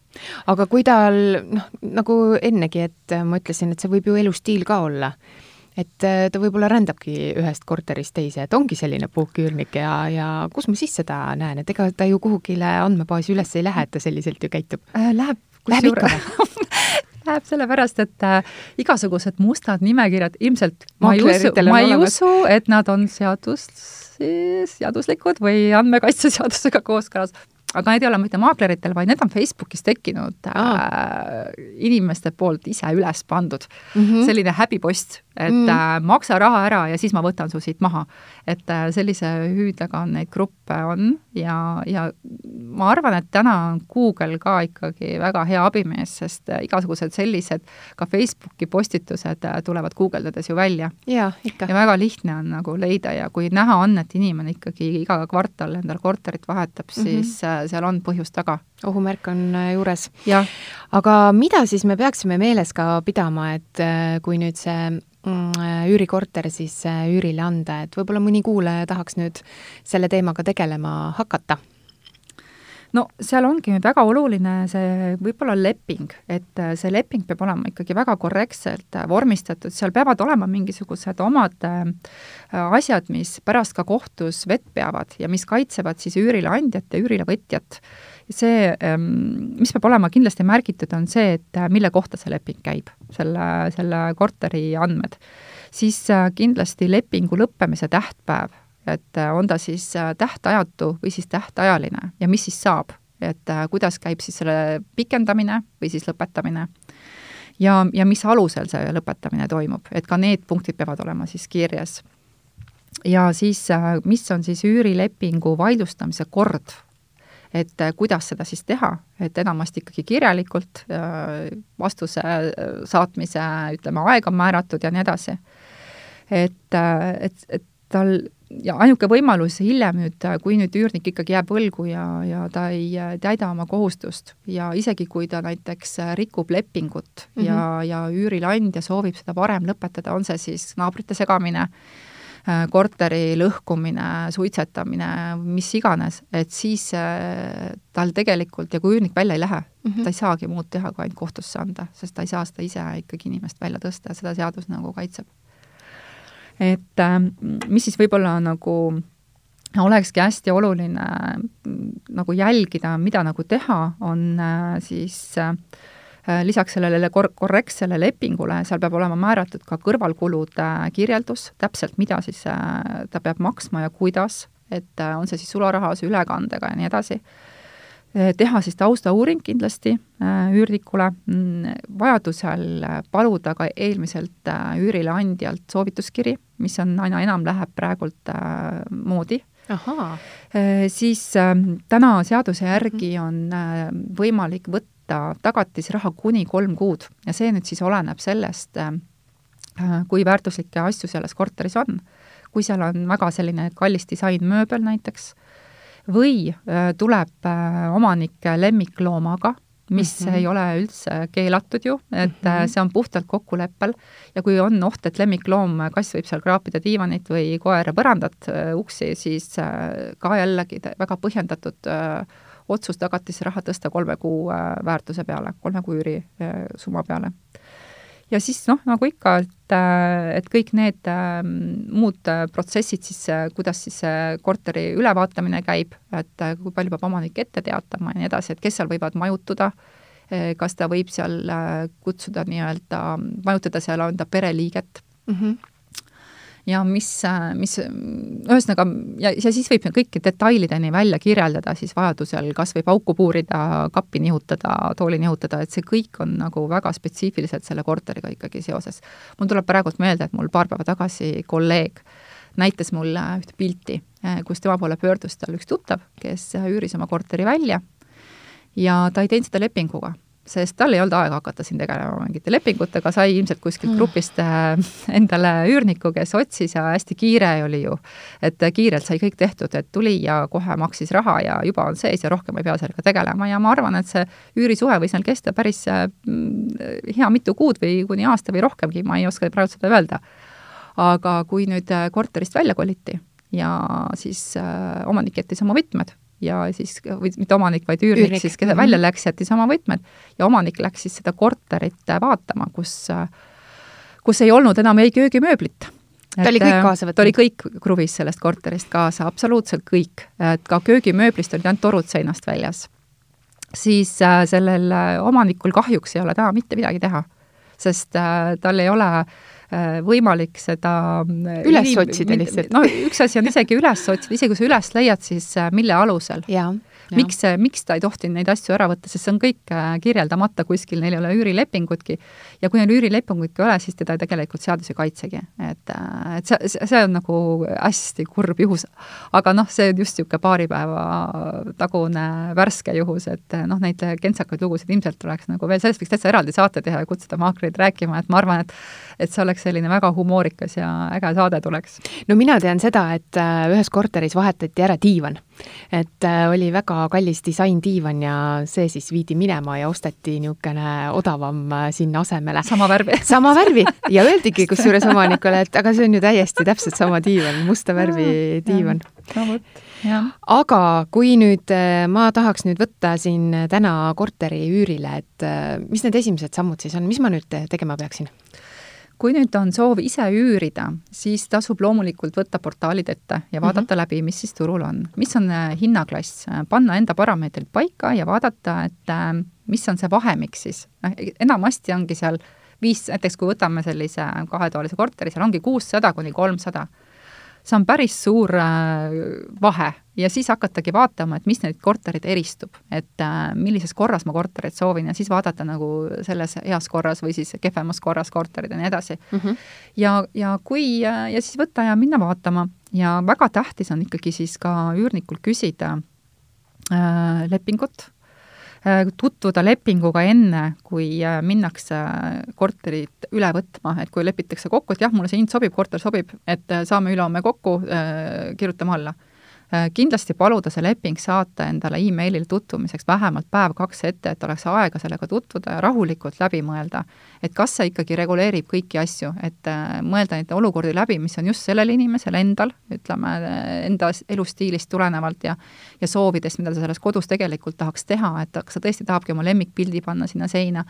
Aga kui tal noh, nagu ennegi, et ma ütlesin, et see võib ju elustiil ka olla, et äh, ta võib-olla rändabki ühest korterist teise, et ongi selline puhküürnik ja, ja kus ma siis seda näen, et ega ta ju kuhugile andmebaasi üles ei lähe, et ta selliselt ju käitub. Äh,? Läheb, või <laughs> läheb, sellepärast et äh, igasugused mustad nimekirjad ilmselt ma ei usu, ma ei usu, et nad on seadus, seaduslikud või andmekaitseseadusega kooskõlas aga need ei ole mitte maakleritel, vaid need on Facebookis tekkinud äh, inimeste poolt ise üles pandud mm. -hmm. selline häbipost, et mm. äh, maksa raha ära ja siis ma võtan su siit maha. et äh, sellise hüüdega on neid gruppe on ja, ja ma arvan, et täna on Google ka ikkagi väga hea abimees, sest äh, igasugused sellised ka Facebooki postitused äh, tulevad guugeldades ju välja. ja väga lihtne on nagu leida ja kui näha on, et inimene ikkagi iga kvartal endale korterit vahetab mm, -hmm. siis äh, seal on põhjus taga. Ohumärk on juures. aga mida siis me peaksime meeles ka pidama, et kui nüüd see Mm, üürikorter siis äh, üürile anda, et võib-olla mõni kuulaja tahaks nüüd selle teemaga tegelema hakata? no seal ongi väga oluline see võib-olla leping, et äh, see leping peab olema ikkagi väga korrektselt äh, vormistatud, seal peavad olema mingisugused omad asjad, mis pärast ka kohtus vett peavad ja mis kaitsevad siis üürile andjat ja üürile võtjat see, ähm, mis peab olema kindlasti märgitud, on see, et äh, mille kohta see leping käib, selle, selle korteri andmed. siis äh, kindlasti lepingu lõppemise tähtpäev, et äh, on ta siis tähtajatu või siis tähtajaline ja mis siis saab, et kuidas käib siis selle pikendamine või siis lõpetamine ja, ja mis alusel see lõpetamine toimub, et ka need punktid peavad olema siis kirjas. ja siis, mis on siis üürilepingu vaidlustamise kord et äh, kuidas seda siis teha, et enamasti ikkagi kirjalikult, äh, vastuse äh, saatmise, ütleme, aeg on määratud ja nii edasi. et, et, et tal ja ainuke võimalus hiljem nüüd, kui nüüd üürnik ikkagi jääb võlgu ja, ja ta ei täida oma kohustust ja isegi, kui ta näiteks rikub lepingut mm -hmm. ja, ja üürileandja soovib seda varem lõpetada, on see siis naabrite segamine Äh, korteri lõhkumine, suitsetamine, mis iganes, et siis äh, tal tegelikult ja kui üürnik välja ei lähe mm, -hmm. ta ei saagi muud teha, kui ainult kohtusse anda, sest ta ei saa seda ise ikkagi inimest välja tõsta ja seda seadus nagu kaitseb. et äh, mis siis võib-olla nagu olekski hästi oluline nagu jälgida, mida nagu teha, on siis äh, Äh, lisaks sellele kor-, korrektsele lepingule, seal peab olema määratud ka kõrvalkulude kirjeldus, täpselt mida siis äh, ta peab maksma ja kuidas, et äh, on see siis sularahas, ülekandega ja nii edasi. teha siis taustauuring kindlasti üürnikule, mm, vajadusel paluda ka eelmiselt üürile andjalt soovituskiri, mis on aina enam läheb praegult moodi siis täna seaduse järgi mhm. on võimalik võtta võtta tagatisraha kuni kolm kuud ja see nüüd siis oleneb sellest, äh, kui väärtuslikke asju selles korteris on. kui seal on väga selline kallis disainmööbel näiteks, või äh, tuleb äh, omanik lemmikloomaga, mis mm -hmm. ei ole üldse keelatud ju, et mm -hmm. see on puhtalt kokkuleppel ja kui on oht, et lemmikloom, kass võib seal kraapida diivanit või koer põrandat, uksi, siis ka jällegi väga põhjendatud otsus tagatisraha tõsta kolme kuu äh, väärtuse peale, kolme kuu üüri äh, peale. ja siis noh, nagu ikka, et, äh, et kõik need äh, muud protsessid siis, kuidas siis korteri ülevaatamine käib, et kui palju peab omanik ette teatama ja nii edasi, et kes seal võivad majutuda, kas ta võib seal kutsuda nii-öelda, majutada seal enda pereliiget mm. -hmm ja mis, mis ühesõnaga, ja, ja siis võib kõiki detailideni välja kirjeldada siis vajadusel, kas võib auku puurida, kappi nihutada, tooli nihutada, et see kõik on nagu väga spetsiifiliselt selle korteriga ikkagi seoses. mul tuleb praegult meelde, et mul paar päeva tagasi kolleeg näitas mulle ühte pilti, kus tema poole pöördus tal üks tuttav, kes üüris oma korteri välja ja ta ei teinud seda lepinguga sest tal ei olnud aega hakata siin tegelema mingite lepingutega, sai ilmselt kuskilt mm. grupist äh, endale üürniku, kes otsis ja hästi kiire oli ju. et kiirelt sai kõik tehtud, et tuli ja kohe maksis raha ja juba on sees ja rohkem ei pea sellega tegelema ja ma arvan, et see üürisuhe võis neil kesta päris äh, hea mitu kuud või kuni aasta või rohkemgi, ma ei oska praegu seda öelda. aga kui nüüd äh, korterist välja koliti ja siis äh, omanik jättis oma võtmed ja siis, või mitte omanik, vaid üürnik, üürnik. siis, keda välja mhm. läks, jättis oma võtmed ja omanik läks siis seda korterit vaatama, kus, kus ei olnud enam ei köögimööblit ta oli kõik kaasa võtnud? ta oli kõik kruvis sellest korterist kaasa, absoluutselt kõik. et ka köögimööblist olid ainult torud seinast väljas. siis äh, sellel omanikul kahjuks ei ole täna mitte midagi teha. sest tal ei ole võimalik seda üles otsida lihtsalt. no üks asi on isegi üles otsida, isegi kui sa üles leiad, siis mille alusel? miks, miks ta ei tohtinud neid asju ära võtta, sest see on kõik äh, kirjeldamata kuskil, neil ei ole üürilepingutki. ja kui neil üürilepingutki ei ole, siis teda tegelikult seadus ei kaitsegi. et, äh, et see, see on nagu hästi kurb juhus. aga noh, see on just niisugune paari päeva tagune värske juhus, et äh, noh, neid kentsakaid lugusid ilmselt tuleks nagu veel, sellest võiks täitsa eraldi saate teha ja kutsuda maaklerid rääkima, et ma arvan, et et see oleks selline väga humoorikas ja äge saade tuleks. no mina tean seda, et ühes korteris vahetati ära diivan. et oli väga kallis disaindiivan ja see siis viidi minema ja osteti niisugune odavam äh, sinna asemele. sama värvi <laughs> sama värvi ja öeldigi kusjuures omanikule, et aga see on ju täiesti täpselt sama diivan, musta värvi diivan. no vot aga kui nüüd äh, ma tahaks nüüd võtta siin täna korteri üürile, et äh, mis need esimesed sammud siis on, mis ma nüüd tegema peaksin? Kui nüüd on soov ise üürida, siis tasub loomulikult võtta portaalid ette ja vaadata mm -hmm. läbi, mis siis turul on. mis on äh, hinnaklass, panna enda parameetrid paika ja vaadata, et äh, mis on see vahemik siis. noh, enamasti ongi seal viis, näiteks kui võtame sellise kahetoalise korteri, seal ongi kuussada kuni kolmsada see on päris suur äh, vahe ja siis hakatagi vaatama, et mis neid korterid eristub, et äh, millises korras ma korterit soovin ja siis vaadata nagu selles heas korras või siis kehvemas korras korterid ja nii edasi mm. -hmm. ja, ja kui, äh, ja siis võtta ja minna vaatama ja väga tähtis on ikkagi siis ka üürnikult küsida äh, lepingut tutvuda lepinguga enne, kui äh, minnakse korterit üle võtma, et kui lepitakse kokku, et jah, mulle see hind sobib, korter sobib, et äh, saame ülehomme kokku, kirjutame alla. Äh, kindlasti paluda see leping saata endale emailil tutvumiseks vähemalt päev-kaks ette, et oleks aega sellega tutvuda ja rahulikult läbi mõelda. et kas see ikkagi reguleerib kõiki asju, et äh, mõelda neid olukordi läbi, mis on just sellel inimesel endal, ütleme, enda elustiilist tulenevalt ja ja soovidest, mida ta selles kodus tegelikult tahaks teha, et kas ta tõesti tahabki oma lemmikpildi panna sinna seina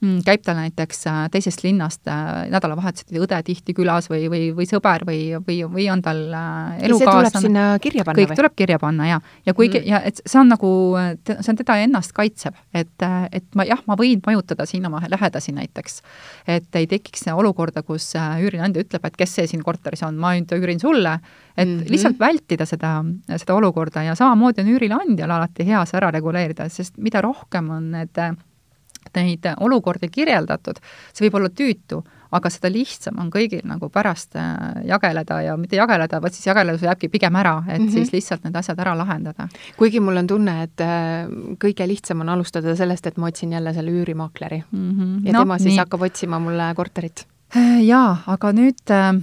käib tal näiteks äh, teisest linnast äh, nädalavahetuseti õde tihti külas või, või, või sõber või, või, või on tal elukaaslane. see tuleb sinna kirja panna kõik või? tuleb kirja panna, jaa. ja kuigi mm., ja et see on nagu, see on teda ennast kaitsev, et, et ma jah, ma võin mõjutada siin oma lähedasi näiteks. et ei tekiks olukorda, kus äh, üürileandja ütleb, et kes see siin korteris on, ma nüüd üürin sulle, et mm -hmm. lihtsalt vältida seda, seda olukorda ja samamoodi on üürileandjal alati hea see ära reguleerida, sest mida rohkem on need neid olukordi kirjeldatud, see võib olla tüütu, aga seda lihtsam on kõigil nagu pärast äh, jageleda ja mitte jageleda, vaid siis jageledus jääbki pigem ära, et mm -hmm. siis lihtsalt need asjad ära lahendada. kuigi mul on tunne, et äh, kõige lihtsam on alustada sellest, et ma otsin jälle selle üürimaakleri mm. -hmm. ja no, tema siis nii. hakkab otsima mulle korterit äh, jaa, aga nüüd äh,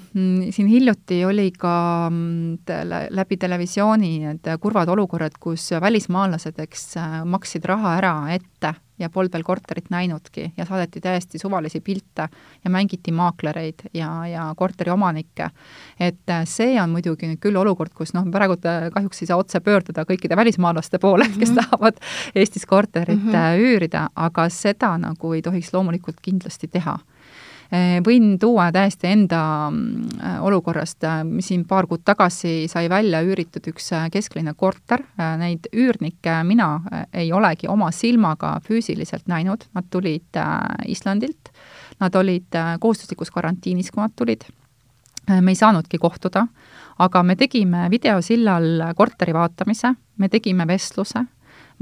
siin hiljuti oli ka mm, läbi televisiooni need kurvad olukorrad, kus välismaalased, eks, maksid raha ära ette ja polnud veel korterit näinudki ja saadeti täiesti suvalisi pilte ja mängiti maaklereid ja, ja korteriomanikke. et äh, see on muidugi nüüd küll olukord, kus noh, praegu kahjuks ei saa otse pöörduda kõikide välismaalaste poole mm, <laughs> -hmm. kes mhm. tahavad Eestis korterit mm -hmm. üürida, aga seda nagu ei tohiks loomulikult kindlasti teha Eh, võin tuua täiesti enda mm, olukorrast, äh, siin paar kuud tagasi sai välja üüritud üks äh, kesklinna korter, äh, neid üürnikke mina ei olegi oma silmaga füüsiliselt näinud, nad tulid Islandilt, nad olid kohustuslikus karantiinis, kui nad tulid, me ei saanudki kohtuda, aga me tegime videosillal korteri vaatamise, me tegime vestluse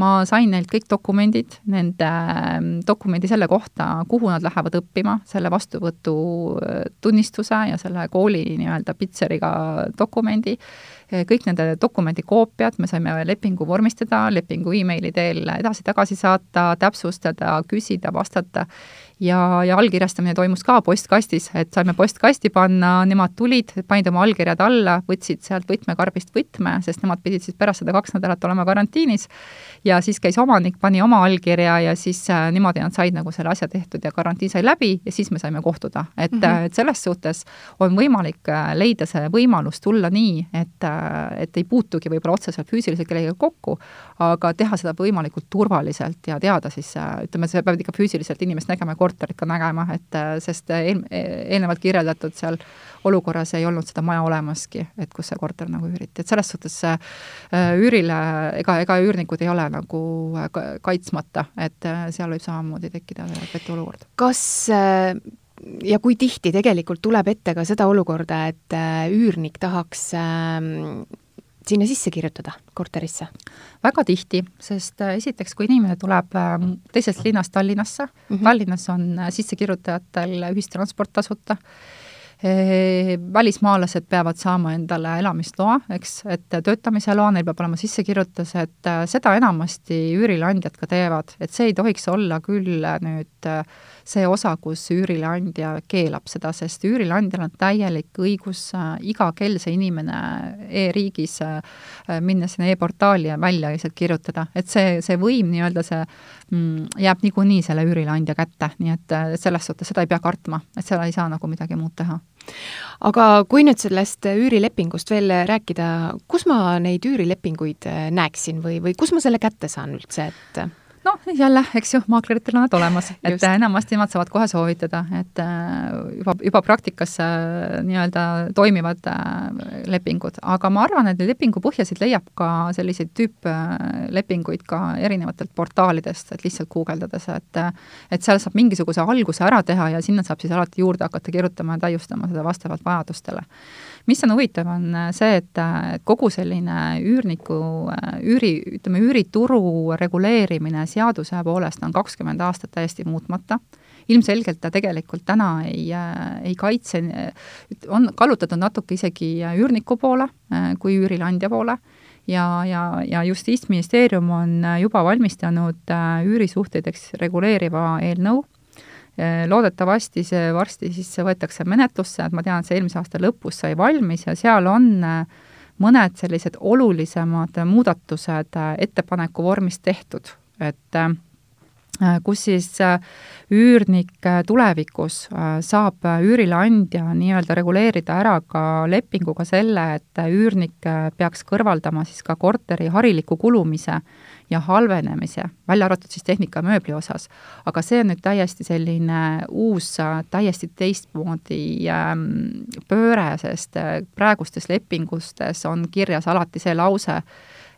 ma sain neilt kõik dokumendid, nende ähm, dokumendi selle kohta, kuhu nad lähevad õppima, selle vastuvõtutunnistuse ja selle kooli nii-öelda Pitseriga dokumendi, kõik nende dokumendi koopiad, me saime lepingu vormistada, lepingu emaili teel edasi-tagasi saata, täpsustada, küsida, vastata ja, ja allkirjastamine toimus ka postkastis, et saime postkasti panna, nemad tulid, panid oma allkirjad alla, võtsid sealt võtmekarbist võtme, sest nemad pidid siis pärast seda kaks nädalat olema karantiinis, ja siis käis omanik, pani oma allkirja ja siis äh, niimoodi nad said nagu selle asja tehtud ja karantiin sai läbi ja siis me saime kohtuda. et mm, -hmm. et selles suhtes on võimalik äh, leida see võimalus tulla nii, et, äh, et ei puutugi võib-olla otseselt füüsiliselt kellegagi kokku, aga teha seda võimalikult turvaliselt ja teada siis, ütleme, sa pead ikka füüsiliselt inimest nägema ja korterit ka nägema, et sest eel, eelnevalt kirjeldatud seal olukorras ei olnud seda maja olemaski, et kus see korter nagu üüriti, et selles suhtes see üürile, ega, ega üürnikud ei ole nagu kaitsmata, et seal võib samamoodi tekkida petuolukord. kas ja kui tihti tegelikult tuleb ette ka seda olukorda, et üürnik tahaks sinna sisse kirjutada, korterisse? väga tihti, sest äh, esiteks, kui inimene tuleb ähm, teisest linnast Tallinnasse mm, -hmm. Tallinnas on äh, sissekirjutajatel ühistransport tasuta, välismaalased peavad saama endale elamisloa, eks, et töötamise loa, neil peab olema sissekirjutus, et äh, seda enamasti üürileandjad ka teevad, et see ei tohiks olla küll nüüd see osa, kus üürileandja keelab seda, sest üürileandjal on täielik õigus äh, iga kell see inimene e-riigis äh, minnes sinna e-portaali ja välja lihtsalt kirjutada, et see, see võim nii-öelda see mm, jääb niikuinii selle üürileandja kätte, nii et äh, selles suhtes seda ei pea kartma, et seal ei saa nagu midagi muud teha aga kui nüüd sellest üürilepingust veel rääkida, kus ma neid üürilepinguid näeksin või, või kus ma selle kätte saan üldse, et noh, jälle, eks ju, maakleritel on nad olemas, et enamasti nemad saavad kohe soovitada, et äh, juba, juba praktikas äh, nii-öelda toimivad äh, lepingud, aga ma arvan, et lepingu põhjasid leiab ka selliseid tüüplepinguid ka erinevatelt portaalidest, et lihtsalt guugeldades, et et seal saab mingisuguse alguse ära teha ja sinna saab siis alati juurde hakata kirjutama ja täiustama seda vastavalt vajadustele mis on huvitav, on äh, see, et äh, kogu selline üürniku, äh, üüri, ütleme, üürituru reguleerimine seaduse poolest on kakskümmend aastat täiesti muutmata. Ilmselgelt ta tegelikult täna ei, ei kaitse, on kallutatud natuke isegi üürniku poole kui üürileandja poole. Ja, ja, ja Justiitsministeerium on juba valmistanud üürisuhteideks reguleeriva eelnõu loodetavasti see varsti siis võetakse menetlusse, et ma tean, et see eelmise aasta lõpus sai valmis ja seal on äh, mõned sellised olulisemad muudatused äh, ettepaneku vormis tehtud, et kus siis üürnik tulevikus saab üürileandja nii-öelda reguleerida ära ka lepinguga selle, et üürnik peaks kõrvaldama siis ka korteri hariliku kulumise ja halvenemise, välja arvatud siis tehnika ja mööbli osas. aga see on nüüd täiesti selline uus, täiesti teistmoodi ähm, pööre, sest äh, praegustes lepingustes on kirjas alati see lause,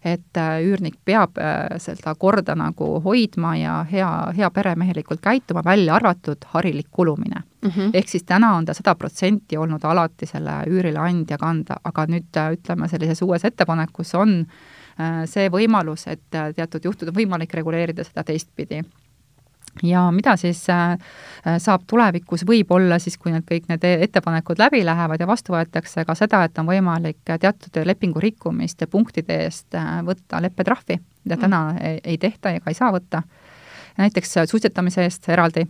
et äh, üürnik peab äh, seda korda nagu hoidma ja hea, hea peremehelikult käituma, välja arvatud harilik kulumine mm. -hmm. ehk siis täna on ta sada protsenti olnud alati selle üürileandja kanda, aga nüüd ütleme, sellises uues ettepanekus on äh, Äh, see võimalus, et äh, teatud juhtud on võimalik reguleerida seda teistpidi ja mida siis äh, saab tulevikus võib-olla siis, kui need kõik need ettepanekud läbi lähevad ja vastu võetakse, ka seda, et on võimalik teatud lepingu rikkumiste punktide eest võtta leppetrahvi, mida täna ei, ei tehta ega ei saa võtta näiteks suitsetamise eest eraldi,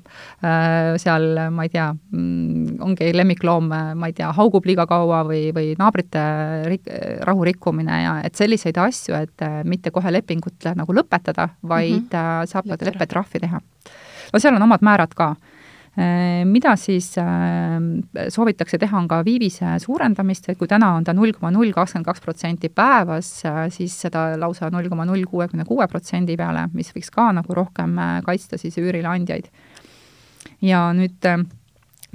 äh, seal ma ei tea, mm, ongi lemmikloom, ma ei tea, haugub liiga kaua või, või naabrite rik-, rahu rikkumine ja et selliseid asju, et äh, mitte kohe lepingut nagu lõpetada, vaid mm -hmm. saab leppetrahvi teha. no seal on omad määrad ka Äh, mida siis äh, soovitakse teha, on ka viivise suurendamist, et kui täna on ta null koma null kakskümmend kaks protsenti päevas, äh, siis seda lausa null koma null kuuekümne kuue protsendi peale, mis võiks ka nagu rohkem kaitsta siis üürileandjaid. ja nüüd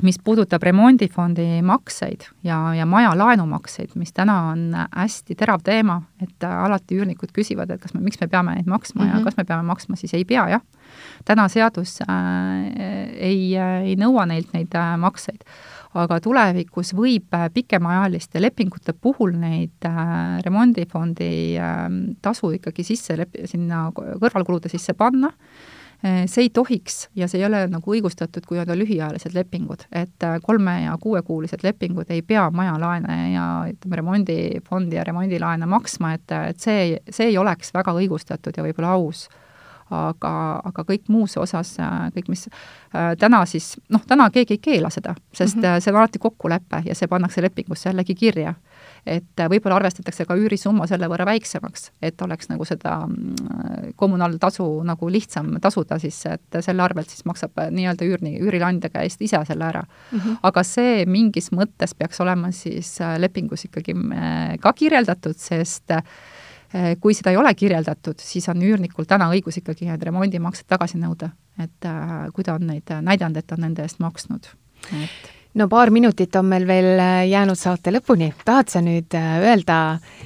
mis puudutab remondifondi makseid ja, ja maja laenumakseid, mis täna on hästi terav teema, et alati üürnikud küsivad, et kas me, miks me peame neid maksma mm -hmm. ja mhm. kas me peame maksma, siis ei pea, jah. täna seadus äh, ei, ei nõua neilt neid äh, makseid, aga tulevikus võib äh, pikemaajaliste lepingute puhul neid äh, remondifondi äh, tasu ikkagi sisse, sinna kõrvalkulude sisse panna Äh, see ei tohiks ja see ei ole nagu õigustatud, kui on lühiajalised lepingud, et äh, kolme- ja kuuekuulised lepingud ei pea majalaene ja ütleme, remondifondi ja remondilaene maksma, et, et see, see ei oleks väga õigustatud ja võib-olla aus aga, aga kõik muus osas, äh, kõik, mis äh, täna siis, noh, täna keegi ei keela seda, sest mm -hmm. see on alati kokkulepe ja see pannakse lepingusse jällegi kirja et äh, võib-olla arvestatakse ka üürisumma selle võrra väiksemaks, et oleks nagu seda mm, kommunaaltasu nagu lihtsam tasuda siis, et selle arvelt siis maksab äh, nii-öelda üürni, üürileandja käest ise selle ära mm. -hmm. aga see mingis mõttes peaks olema siis äh, lepingus ikkagi ka kirjeldatud, sest Eh, kui seda ei ole kirjeldatud, siis on üürnikul täna õigus ikkagi need remondimaksed tagasi nõuda, et äh, kui ta on neid näidanud, et ta on nende eest maksnud, et no paar minutit on meil veel äh, jäänud saate lõpuni, tahad sa nüüd äh, öelda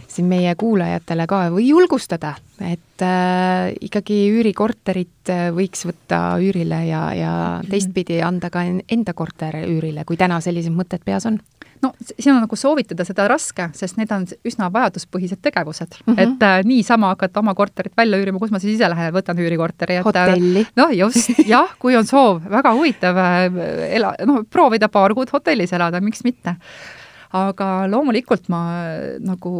siin meie kuulajatele ka või julgustada, et äh, ikkagi üürikorterit võiks võtta üürile ja, ja mhm. teistpidi anda ka enda korter üürile, kui täna sellised mõtted peas on? no siin on nagu soovitada seda raske, sest need on üsna vajaduspõhised tegevused mm. -hmm. et äh, niisama hakata oma korterit välja üürima, kus ma siis ise lähen, võtan üürikorteri. Äh, hotelli. noh, just, <laughs> jah, kui on soov, väga huvitav äh, ela, noh, proovida paar kuud hotellis elada, miks mitte aga loomulikult ma äh, nagu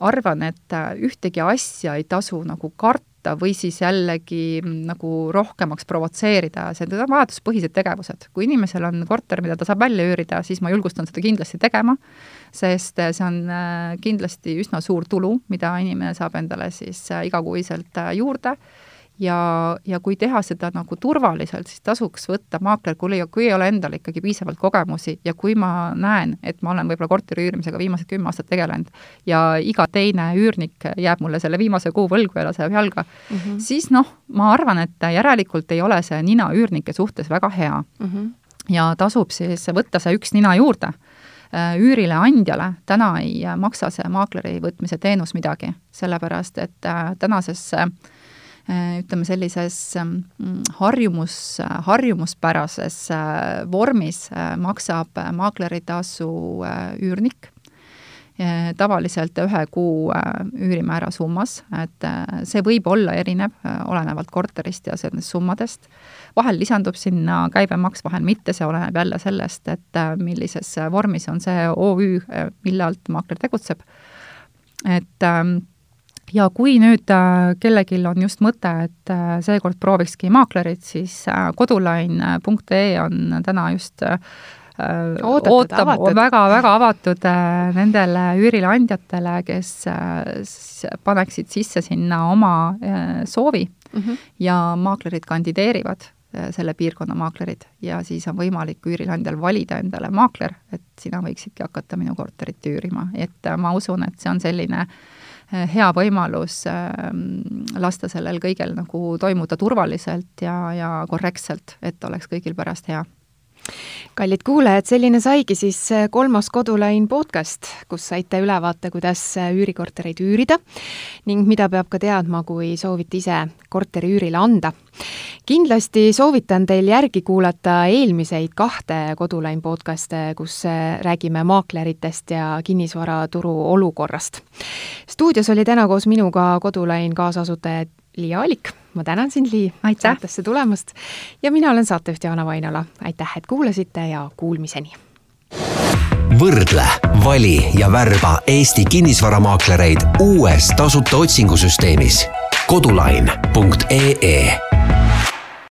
arvan, et ühtegi asja ei tasu nagu karta, või siis jällegi mm, nagu rohkemaks provotseerida, see on vajaduspõhised tegevused. kui inimesel on korter, mida ta saab välja üürida, siis ma julgustan seda kindlasti tegema, sest see on äh, kindlasti üsna suur tulu, mida inimene saab endale siis äh, igakuiselt äh, juurde ja, ja kui teha seda nagu turvaliselt, siis tasuks võtta maakler, kui, kui ei ole endal ikkagi piisavalt kogemusi ja kui ma näen, et ma olen võib-olla korteri üürimisega viimased kümme aastat tegelenud ja iga teine üürnik jääb mulle selle viimase kuu võlgu ja laseb jalga mm, -hmm. siis noh, ma arvan, et järelikult ei ole see nina üürnike suhtes väga hea mm. -hmm. ja tasub siis võtta see üks nina juurde äh, üürile andjale täna ei maksa see maakleri võtmise teenus midagi, sellepärast et äh, tänases Äh, ütleme, sellises ähm, harjumus, harjumuspärases äh, vormis äh, maksab maakleritasu üürnik tavaliselt ühe kuu üürimäära summas, et see võib olla erinev, olenevalt korterist ja sellest summadest. vahel lisandub sinna käibemaks, vahel mitte, see oleneb jälle sellest, et millises vormis on see OÜ, mille alt maakler tegutseb. et ähm, ja kui nüüd äh, kellelgi on just mõte, et äh, seekord proovikski maaklerit, siis äh, kodulain.ee on täna just ootab, väga-väga avatud nendele üürileandjatele, kes paneksid sisse sinna oma soovi mm -hmm. ja maaklerid kandideerivad, selle piirkonna maaklerid, ja siis on võimalik üürileandjal valida endale maakler, et sina võiksidki hakata minu korterit üürima, et ma usun, et see on selline äh, hea võimalus ehm, lasta sellel kõigel nagu toimuda turvaliselt ja, ja korrektselt, et oleks kõigil pärast hea kallid kuulajad, selline saigi siis eh, kolmas Kodulain podcast, kus saite ülevaate, kuidas eh, üürikortereid üürida ning mida peab ka teadma, kui soovite ise korteri üürile anda. kindlasti soovitan teil järgi kuulata eelmiseid kahte Kodulain podcast'e, kus eh, räägime maakleritest ja kinnisvaraturu olukorrast. stuudios oli täna koos minuga Kodulain kaasasutaja Liia Alik ma tänan sind, Lii, saatesse tulemast. Ja mina olen saatejuht Jaana Vainola. aitäh, et kuulasite ja kuulmiseni! võrdle, vali ja värba Eesti kinnisvaramaaklereid uues tasuta otsingusüsteemis. kodulain.ee